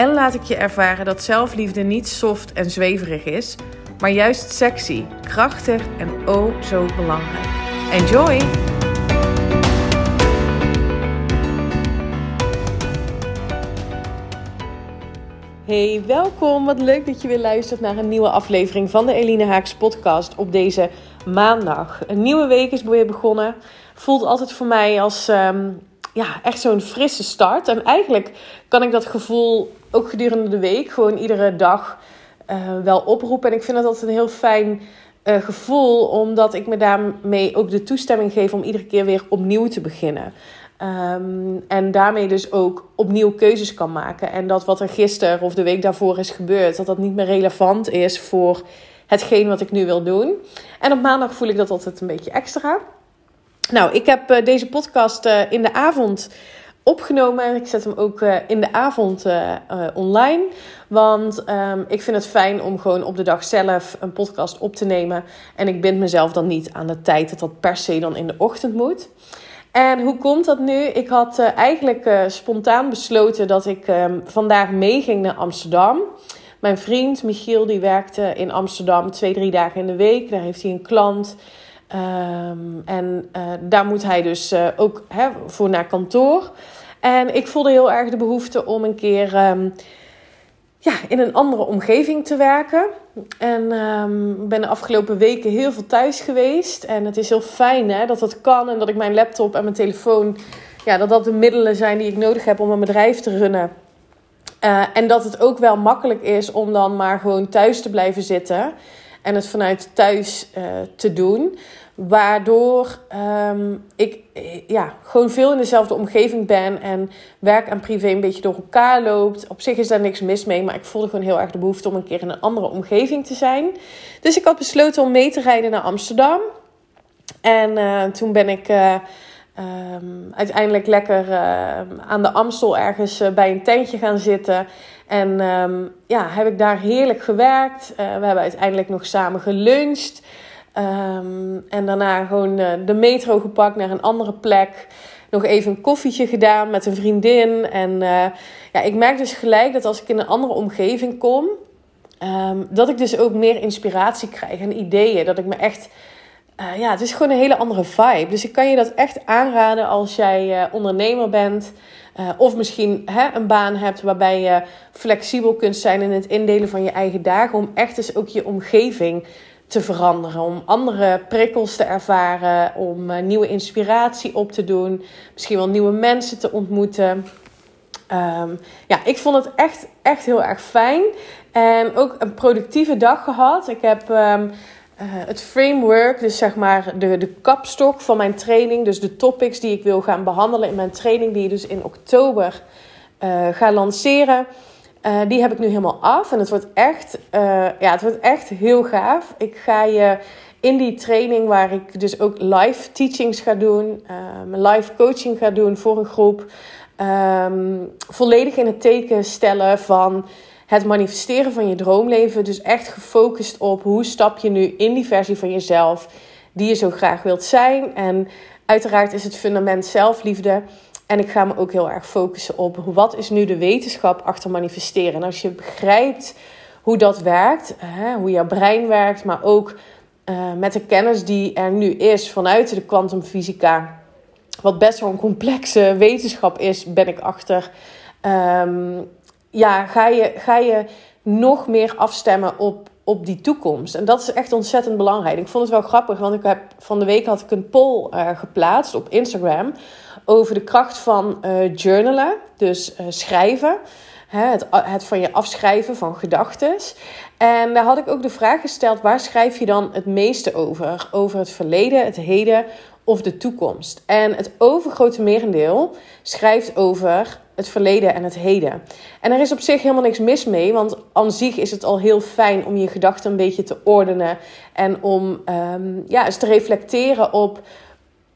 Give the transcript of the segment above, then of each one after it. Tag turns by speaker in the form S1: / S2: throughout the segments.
S1: en laat ik je ervaren dat zelfliefde niet soft en zweverig is, maar juist sexy, krachtig en oh zo belangrijk. Enjoy! Hey, welkom. Wat leuk dat je weer luistert naar een nieuwe aflevering van de Eline Haaks podcast op deze maandag. Een nieuwe week is weer begonnen. Voelt altijd voor mij als um, ja, echt zo'n frisse start. En eigenlijk kan ik dat gevoel ook gedurende de week gewoon iedere dag uh, wel oproepen. En ik vind het altijd een heel fijn uh, gevoel, omdat ik me daarmee ook de toestemming geef om iedere keer weer opnieuw te beginnen. Um, en daarmee dus ook opnieuw keuzes kan maken. En dat wat er gisteren of de week daarvoor is gebeurd, dat dat niet meer relevant is voor hetgeen wat ik nu wil doen. En op maandag voel ik dat altijd een beetje extra. Nou, ik heb uh, deze podcast uh, in de avond opgenomen. En ik zet hem ook uh, in de avond online. Want um, ik vind het fijn om gewoon op de dag zelf een podcast op te nemen. En ik bind mezelf dan niet aan de tijd dat dat per se dan in de ochtend moet. En hoe komt dat nu? Ik had eigenlijk spontaan besloten dat ik um, vandaag meeging naar Amsterdam. Mijn vriend Michiel die werkte in Amsterdam twee, drie dagen in de week. Daar heeft hij een klant. Um, en uh, daar moet hij dus ook hè, voor naar kantoor. En ik voelde heel erg de behoefte om een keer um, ja, in een andere omgeving te werken. En um, ben de afgelopen weken heel veel thuis geweest. En het is heel fijn hè, dat dat kan. En dat ik mijn laptop en mijn telefoon, ja, dat dat de middelen zijn die ik nodig heb om een bedrijf te runnen. Uh, en dat het ook wel makkelijk is om dan maar gewoon thuis te blijven zitten. En het vanuit thuis te doen. Waardoor um, ik ja, gewoon veel in dezelfde omgeving ben. En werk en privé een beetje door elkaar loopt. Op zich is daar niks mis mee. Maar ik voelde gewoon heel erg de behoefte om een keer in een andere omgeving te zijn. Dus ik had besloten om mee te rijden naar Amsterdam. En uh, toen ben ik uh, um, uiteindelijk lekker aan de Amstel ergens bij een tentje gaan zitten. En um, ja, heb ik daar heerlijk gewerkt. we hebben uiteindelijk nog samen geluncht. Um, en daarna gewoon uh, de metro gepakt naar een andere plek. Nog even een koffietje gedaan met een vriendin. En uh, ja, ik merk dus gelijk dat als ik in een andere omgeving kom, um, dat ik dus ook meer inspiratie krijg en ideeën. Dat ik me echt. Uh, ja, het is gewoon een hele andere vibe. Dus ik kan je dat echt aanraden als jij ondernemer bent. of misschien hè, een baan hebt waarbij je flexibel kunt zijn in het indelen van je eigen dagen. Om echt eens ook je omgeving te veranderen, om andere prikkels te ervaren, om uh, nieuwe inspiratie op te doen, misschien wel nieuwe mensen te ontmoeten. Um, ja, ik vond het echt, echt heel erg fijn en ook een productieve dag gehad. Ik heb um, uh, het framework, dus zeg maar de, de kapstok van mijn training, dus de topics die ik wil gaan behandelen in mijn training, die je dus in oktober uh, ga lanceren. Uh, die heb ik nu helemaal af. En het wordt echt, uh, ja, het wordt echt heel gaaf. Ik ga je in die training, waar ik dus ook live teachings ga doen, uh, live coaching ga doen voor een groep, um, volledig in het teken stellen van het manifesteren van je droomleven. Dus echt gefocust op hoe stap je nu in die versie van jezelf die je zo graag wilt zijn. En uiteraard is het fundament zelfliefde. En ik ga me ook heel erg focussen op wat is nu de wetenschap achter manifesteren. En als je begrijpt hoe dat werkt, hè, hoe jouw brein werkt, maar ook uh, met de kennis die er nu is vanuit de kwantumfysica, wat best wel een complexe wetenschap is, ben ik achter. Um, ja, ga je, ga je nog meer afstemmen op, op die toekomst. En dat is echt ontzettend belangrijk. Ik vond het wel grappig, want ik heb, van de week had ik een poll uh, geplaatst op Instagram over de kracht van uh, journalen, dus uh, schrijven. Hè, het, het van je afschrijven van gedachten. En daar had ik ook de vraag gesteld: waar schrijf je dan het meeste over? Over het verleden, het heden of de toekomst. En het overgrote merendeel schrijft over het verleden en het heden. En er is op zich helemaal niks mis mee, want aan zich is het al heel fijn om je gedachten een beetje te ordenen en om um, ja, eens te reflecteren op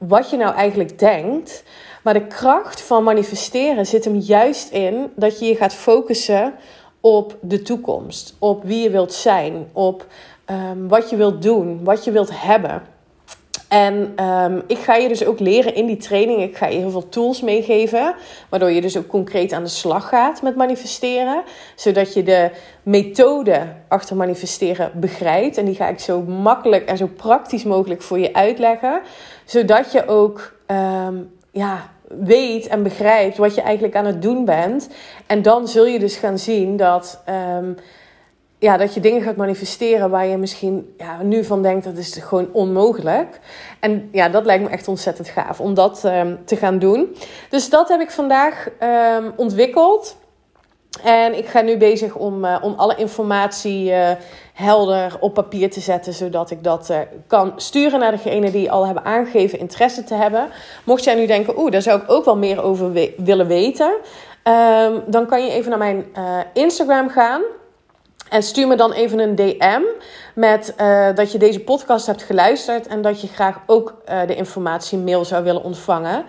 S1: wat je nou eigenlijk denkt. Maar de kracht van manifesteren zit hem juist in dat je je gaat focussen op de toekomst, op wie je wilt zijn, op um, wat je wilt doen, wat je wilt hebben. En um, ik ga je dus ook leren in die training. Ik ga je heel veel tools meegeven. Waardoor je dus ook concreet aan de slag gaat met manifesteren. Zodat je de methode achter manifesteren begrijpt. En die ga ik zo makkelijk en zo praktisch mogelijk voor je uitleggen. Zodat je ook um, ja, weet en begrijpt wat je eigenlijk aan het doen bent. En dan zul je dus gaan zien dat. Um, ja, dat je dingen gaat manifesteren waar je misschien ja, nu van denkt dat is gewoon onmogelijk. En ja, dat lijkt me echt ontzettend gaaf om dat um, te gaan doen. Dus dat heb ik vandaag ontwikkeld. En ik ga nu bezig om, uh, om alle informatie uh, helder op papier te zetten, zodat ik dat uh, kan sturen naar degene die al hebben aangegeven interesse te hebben. Mocht jij nu denken, oeh, daar zou ik ook wel meer over willen weten, um, dan kan je even naar mijn Instagram gaan. En stuur me dan even een DM met uh, dat je deze podcast hebt geluisterd en dat je graag ook de informatie mail zou willen ontvangen.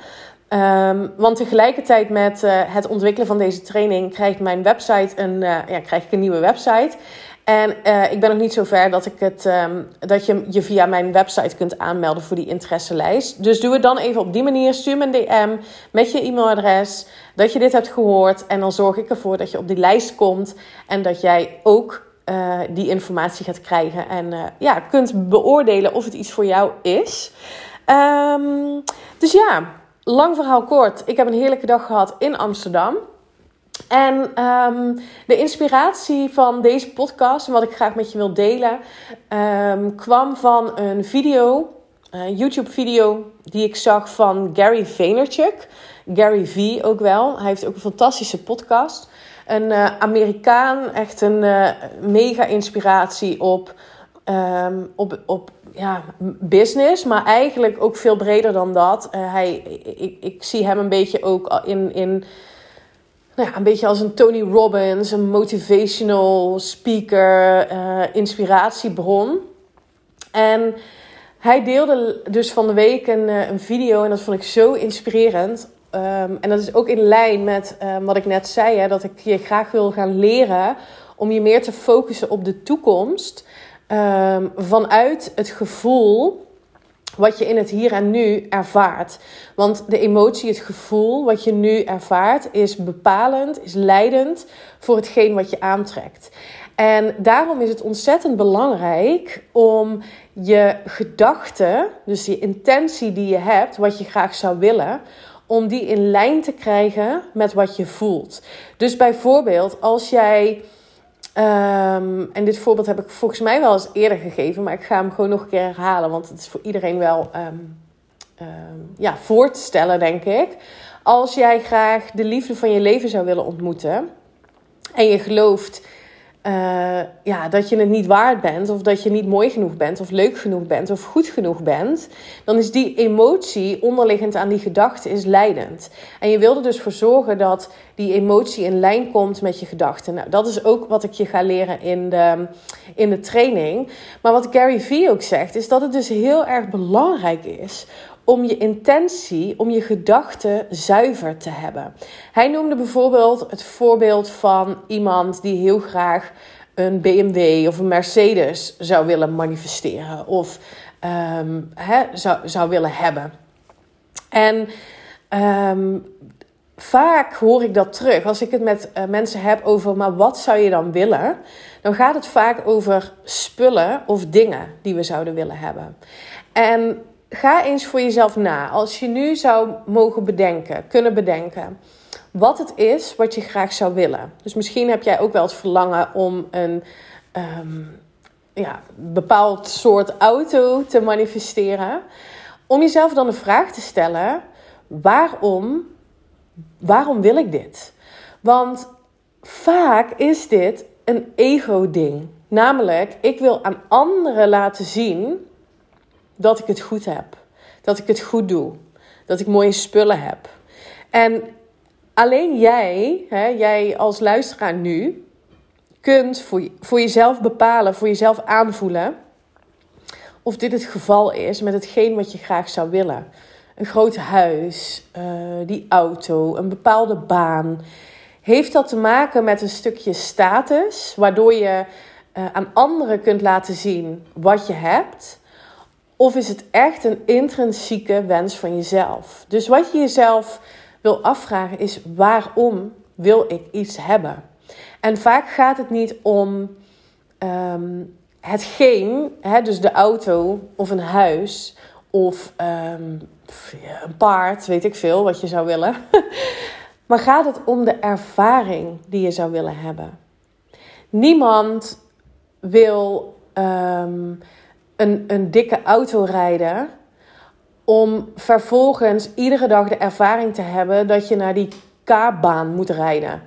S1: Um, want tegelijkertijd met het ontwikkelen van deze training krijgt mijn website een, ja, krijg ik een nieuwe website. En uh, ik ben nog niet zo ver dat, ik het, um, dat je je via mijn website kunt aanmelden voor die interesselijst. Dus doe het dan even op die manier. Stuur me een DM met je e-mailadres. Dat je dit hebt gehoord. En dan zorg ik ervoor dat je op die lijst komt. En dat jij ook uh, die informatie gaat krijgen. En uh, ja, kunt beoordelen of het iets voor jou is. Um, dus ja, lang verhaal kort. Ik heb een heerlijke dag gehad in Amsterdam. En um, de inspiratie van deze podcast wat ik graag met je wil delen, um, kwam van een video, een YouTube-video, die ik zag van Gary Vaynerchuk. Gary V ook wel. Hij heeft ook een fantastische podcast. Een uh, Amerikaan, echt een uh, mega inspiratie op, um, op, op ja, business, maar eigenlijk ook veel breder dan dat. Uh, hij, ik, ik zie hem een beetje ook in. in nou ja, een beetje als een Tony Robbins, een motivational speaker, uh, inspiratiebron. En hij deelde dus van de week een, uh, een video en dat vond ik zo inspirerend. Um, en dat is ook in lijn met um, wat ik net zei, hè, dat ik je graag wil gaan leren om je meer te focussen op de toekomst. Um, vanuit het gevoel wat je in het hier en nu ervaart. Want de emotie, het gevoel wat je nu ervaart, is bepalend, is leidend voor hetgeen wat je aantrekt. En daarom is het ontzettend belangrijk om je gedachten, dus die intentie die je hebt, wat je graag zou willen, om die in lijn te krijgen met wat je voelt. Dus bijvoorbeeld, als jij Um, en dit voorbeeld heb ik volgens mij wel eens eerder gegeven, maar ik ga hem gewoon nog een keer herhalen, want het is voor iedereen wel um, um, ja, voor te stellen, denk ik. Als jij graag de liefde van je leven zou willen ontmoeten en je gelooft uh, ja, dat je het niet waard bent, of dat je niet mooi genoeg bent, of leuk genoeg bent, of goed genoeg bent, dan is die emotie onderliggend aan die gedachte is leidend. En je wil er dus voor zorgen dat die emotie in lijn komt met je gedachten. Nou, dat is ook wat ik je ga leren in de, in de training. Maar wat Gary Vee ook zegt, is dat het dus heel erg belangrijk is om je intentie, om je gedachten zuiver te hebben. Hij noemde bijvoorbeeld het voorbeeld van iemand die heel graag een BMW of een Mercedes zou willen manifesteren of um, zou, zou willen hebben. En um, vaak hoor ik dat terug als ik het met uh, mensen heb over, maar wat zou je dan willen? Dan gaat het vaak over spullen of dingen die we zouden willen hebben. En ga eens voor jezelf na. Als je nu zou mogen bedenken, kunnen bedenken, wat het is wat je graag zou willen. Dus misschien heb jij ook wel het verlangen om een um, ja, bepaald soort auto te manifesteren. Om jezelf dan de vraag te stellen: waarom, waarom wil ik dit? Want vaak is dit een ego-ding. Namelijk, ik wil aan anderen laten zien dat ik het goed heb. dat ik het goed doe, dat ik mooie spullen heb. En alleen jij, hè, jij als luisteraar nu, kunt voor, voor jezelf bepalen, voor jezelf aanvoelen of dit het geval is met hetgeen wat je graag zou willen. Een groot huis, uh, die auto, een bepaalde baan. Heeft dat te maken met een stukje status, waardoor je uh, aan anderen kunt laten zien wat je hebt? Of is het echt een intrinsieke wens van jezelf? Dus wat je jezelf wil afvragen is: waarom wil ik iets hebben? En vaak gaat het niet om um, hetgeen, hè, dus de auto of een huis of um, een paard, weet ik veel wat je zou willen. maar gaat het om de ervaring die je zou willen hebben? Niemand wil um, een, een dikke auto rijden om vervolgens iedere dag de ervaring te hebben dat je naar die K-baan moet rijden.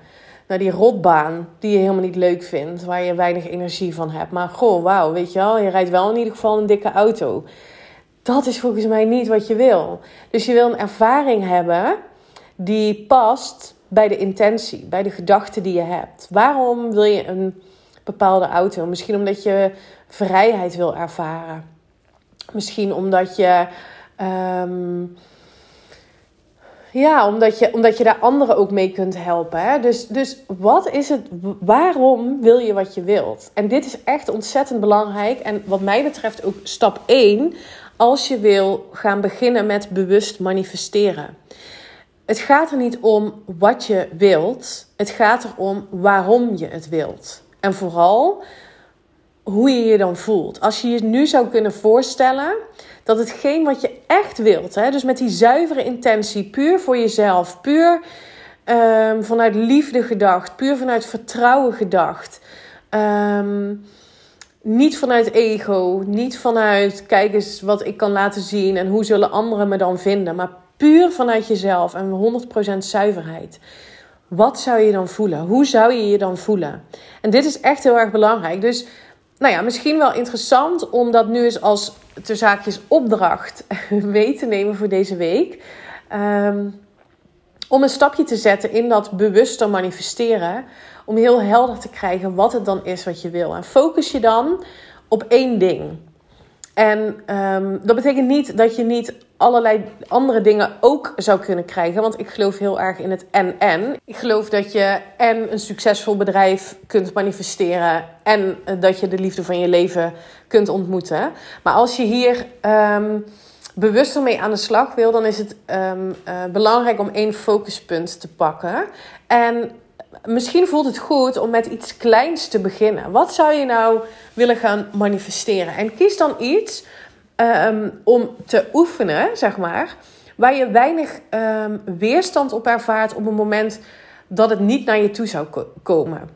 S1: Naar die rotbaan die je helemaal niet leuk vindt, waar je weinig energie van hebt. Maar goh, wauw, weet je wel, je rijdt wel in ieder geval een dikke auto. Dat is volgens mij niet wat je wil. Dus je wil een ervaring hebben die past bij de intentie, bij de gedachte die je hebt. Waarom wil je een bepaalde auto? Misschien omdat je vrijheid wil ervaren. Misschien omdat je. Ehm, ja, omdat je, omdat je daar anderen ook mee kunt helpen. Hè? Dus, dus wat is het, waarom wil je wat je wilt? En dit is echt ontzettend belangrijk. En wat mij betreft ook stap 1 als je wil gaan beginnen met bewust manifesteren. Het gaat er niet om wat je wilt, het gaat erom waarom je het wilt. En vooral hoe je je dan voelt. Als je je nu zou kunnen voorstellen dat hetgeen wat je echt wilt, hè, dus met die zuivere intentie, puur voor jezelf, puur um, vanuit liefde gedacht, puur vanuit vertrouwen gedacht. Um, niet vanuit ego, niet vanuit kijk eens wat ik kan laten zien en hoe zullen anderen me dan vinden, maar puur vanuit jezelf en 100% zuiverheid. Wat zou je dan voelen? Hoe zou je je dan voelen? En dit is echt heel erg belangrijk. Dus nou ja, misschien wel interessant om dat nu eens als te zaakjes opdracht mee te nemen voor deze week. Um, om een stapje te zetten in dat bewuster manifesteren. Om heel helder te krijgen wat het dan is wat je wil. En focus je dan op één ding. En um, dat betekent niet dat je niet allerlei andere dingen ook zou kunnen krijgen. Want ik geloof heel erg in het en-en. Ik geloof dat je en een succesvol bedrijf kunt manifesteren. En dat je de liefde van je leven kunt ontmoeten. Maar als je hier um, bewuster mee aan de slag wil, dan is het um, uh, belangrijk om één focuspunt te pakken. En misschien voelt het goed om met iets kleins te beginnen. Wat zou je nou willen gaan manifesteren? En kies dan iets um, om te oefenen, zeg maar, waar je weinig um, weerstand op ervaart op het moment dat het niet naar je toe zou komen.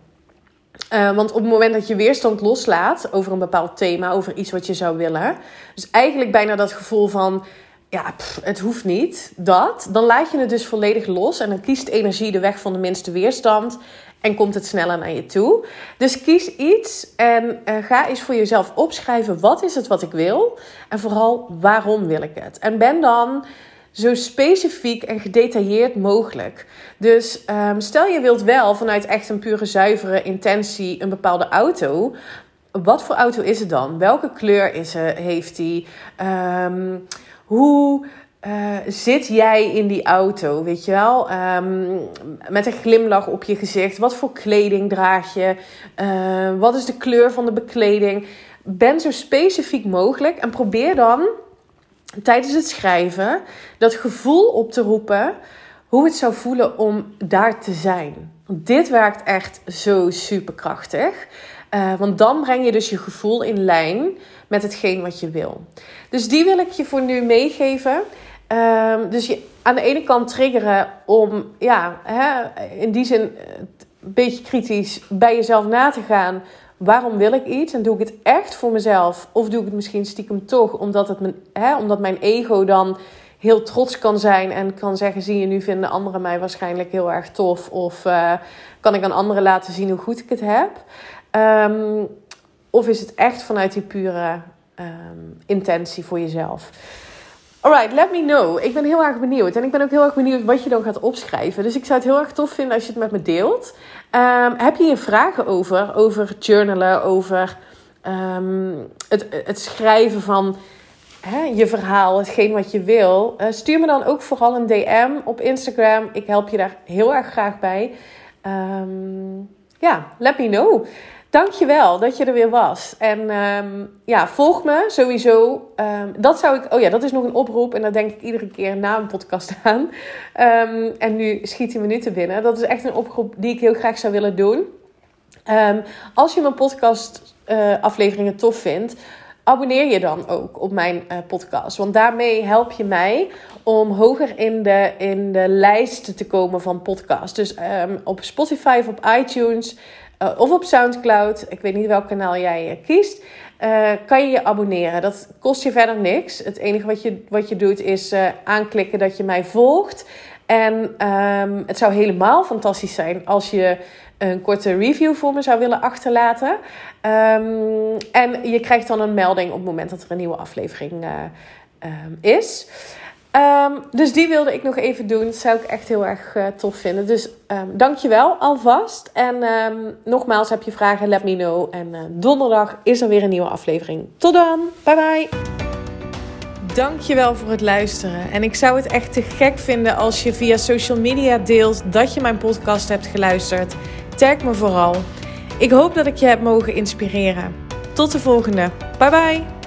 S1: Uh, want op het moment dat je weerstand loslaat over een bepaald thema, over iets wat je zou willen, dus eigenlijk bijna dat gevoel van ja, het hoeft niet, dat, dan laat je het dus volledig los en dan kiest energie de weg van de minste weerstand en komt het sneller naar je toe. Dus kies iets en uh, ga eens voor jezelf opschrijven wat is het wat ik wil en vooral waarom wil ik het. En ben dan zo specifiek en gedetailleerd mogelijk. Dus um, stel je wilt wel vanuit echt een pure zuivere intentie een bepaalde auto. Wat voor auto is het dan? Welke kleur is het, heeft die? Um, hoe uh, zit jij in die auto, weet je wel? Um, met een glimlach op je gezicht. Wat voor kleding draag je? Uh, wat is de kleur van de bekleding? Ben zo specifiek mogelijk en probeer dan tijdens het schrijven dat gevoel op te roepen hoe het zou voelen om daar te zijn. Want dit werkt echt zo superkrachtig. Uh, want dan breng je dus je gevoel in lijn met hetgeen wat je wil. Dus die wil ik je voor nu meegeven. Um, dus je aan de ene kant triggeren om, ja, hè, in die zin een beetje kritisch bij jezelf na te gaan. Waarom wil ik iets? En doe ik het echt voor mezelf? Of doe ik het misschien stiekem toch omdat, het mijn, hè, omdat mijn ego dan heel trots kan zijn en kan zeggen: Zie je, nu vinden anderen mij waarschijnlijk heel erg tof. Of uh, kan ik aan anderen laten zien hoe goed ik het heb? Um, of is het echt vanuit die pure um, intentie voor jezelf? Alright, let me know. Ik ben heel erg benieuwd. En ik ben ook heel erg benieuwd wat je dan gaat opschrijven. Dus ik zou het heel erg tof vinden als je het met me deelt. Ehm, heb je hier vragen over? Over journalen, over ehm, het, het schrijven van hè, je verhaal, hetgeen wat je wil. Uh, stuur me dan ook vooral een DM op Instagram. Ik help je daar heel erg graag bij. Ehm, ja, let me know. Dankjewel dat je er weer was. En um, ja, volg me sowieso. Um, dat zou ik. Oh ja, dat is nog een oproep. En dat denk ik iedere keer na een podcast aan. Um, en nu schiet hij me nu te binnen. Dat is echt een oproep die ik heel graag zou willen doen. als je mijn podcast uh, afleveringen tof vindt. Abonneer je dan ook op mijn uh, podcast. Want daarmee help je mij om hoger in de, in de lijst te komen van podcasts. Dus op Spotify of op iTunes uh, of op Soundcloud, ik weet niet welk kanaal jij uh, kiest, uh, kan je je abonneren. Dat kost je verder niks. Het enige wat je, wat je doet is aanklikken dat je mij volgt. En um, het zou helemaal fantastisch zijn als je een korte review voor me zou willen achterlaten. Um, en je krijgt dan een melding op het moment dat er een nieuwe aflevering um, is. Um, dus die wilde ik nog even doen. Dat zou ik echt heel erg uh, tof vinden. Dus um, dankjewel alvast. En um, nogmaals, heb je vragen, let me know. En uh, donderdag is er weer een nieuwe aflevering. Tot dan. Bye bye. Dankjewel voor het luisteren. En ik zou het echt te gek vinden als je via social media deelt dat je mijn podcast hebt geluisterd. Tag me vooral. Ik hoop dat ik je heb mogen inspireren. Tot de volgende. Bye bye.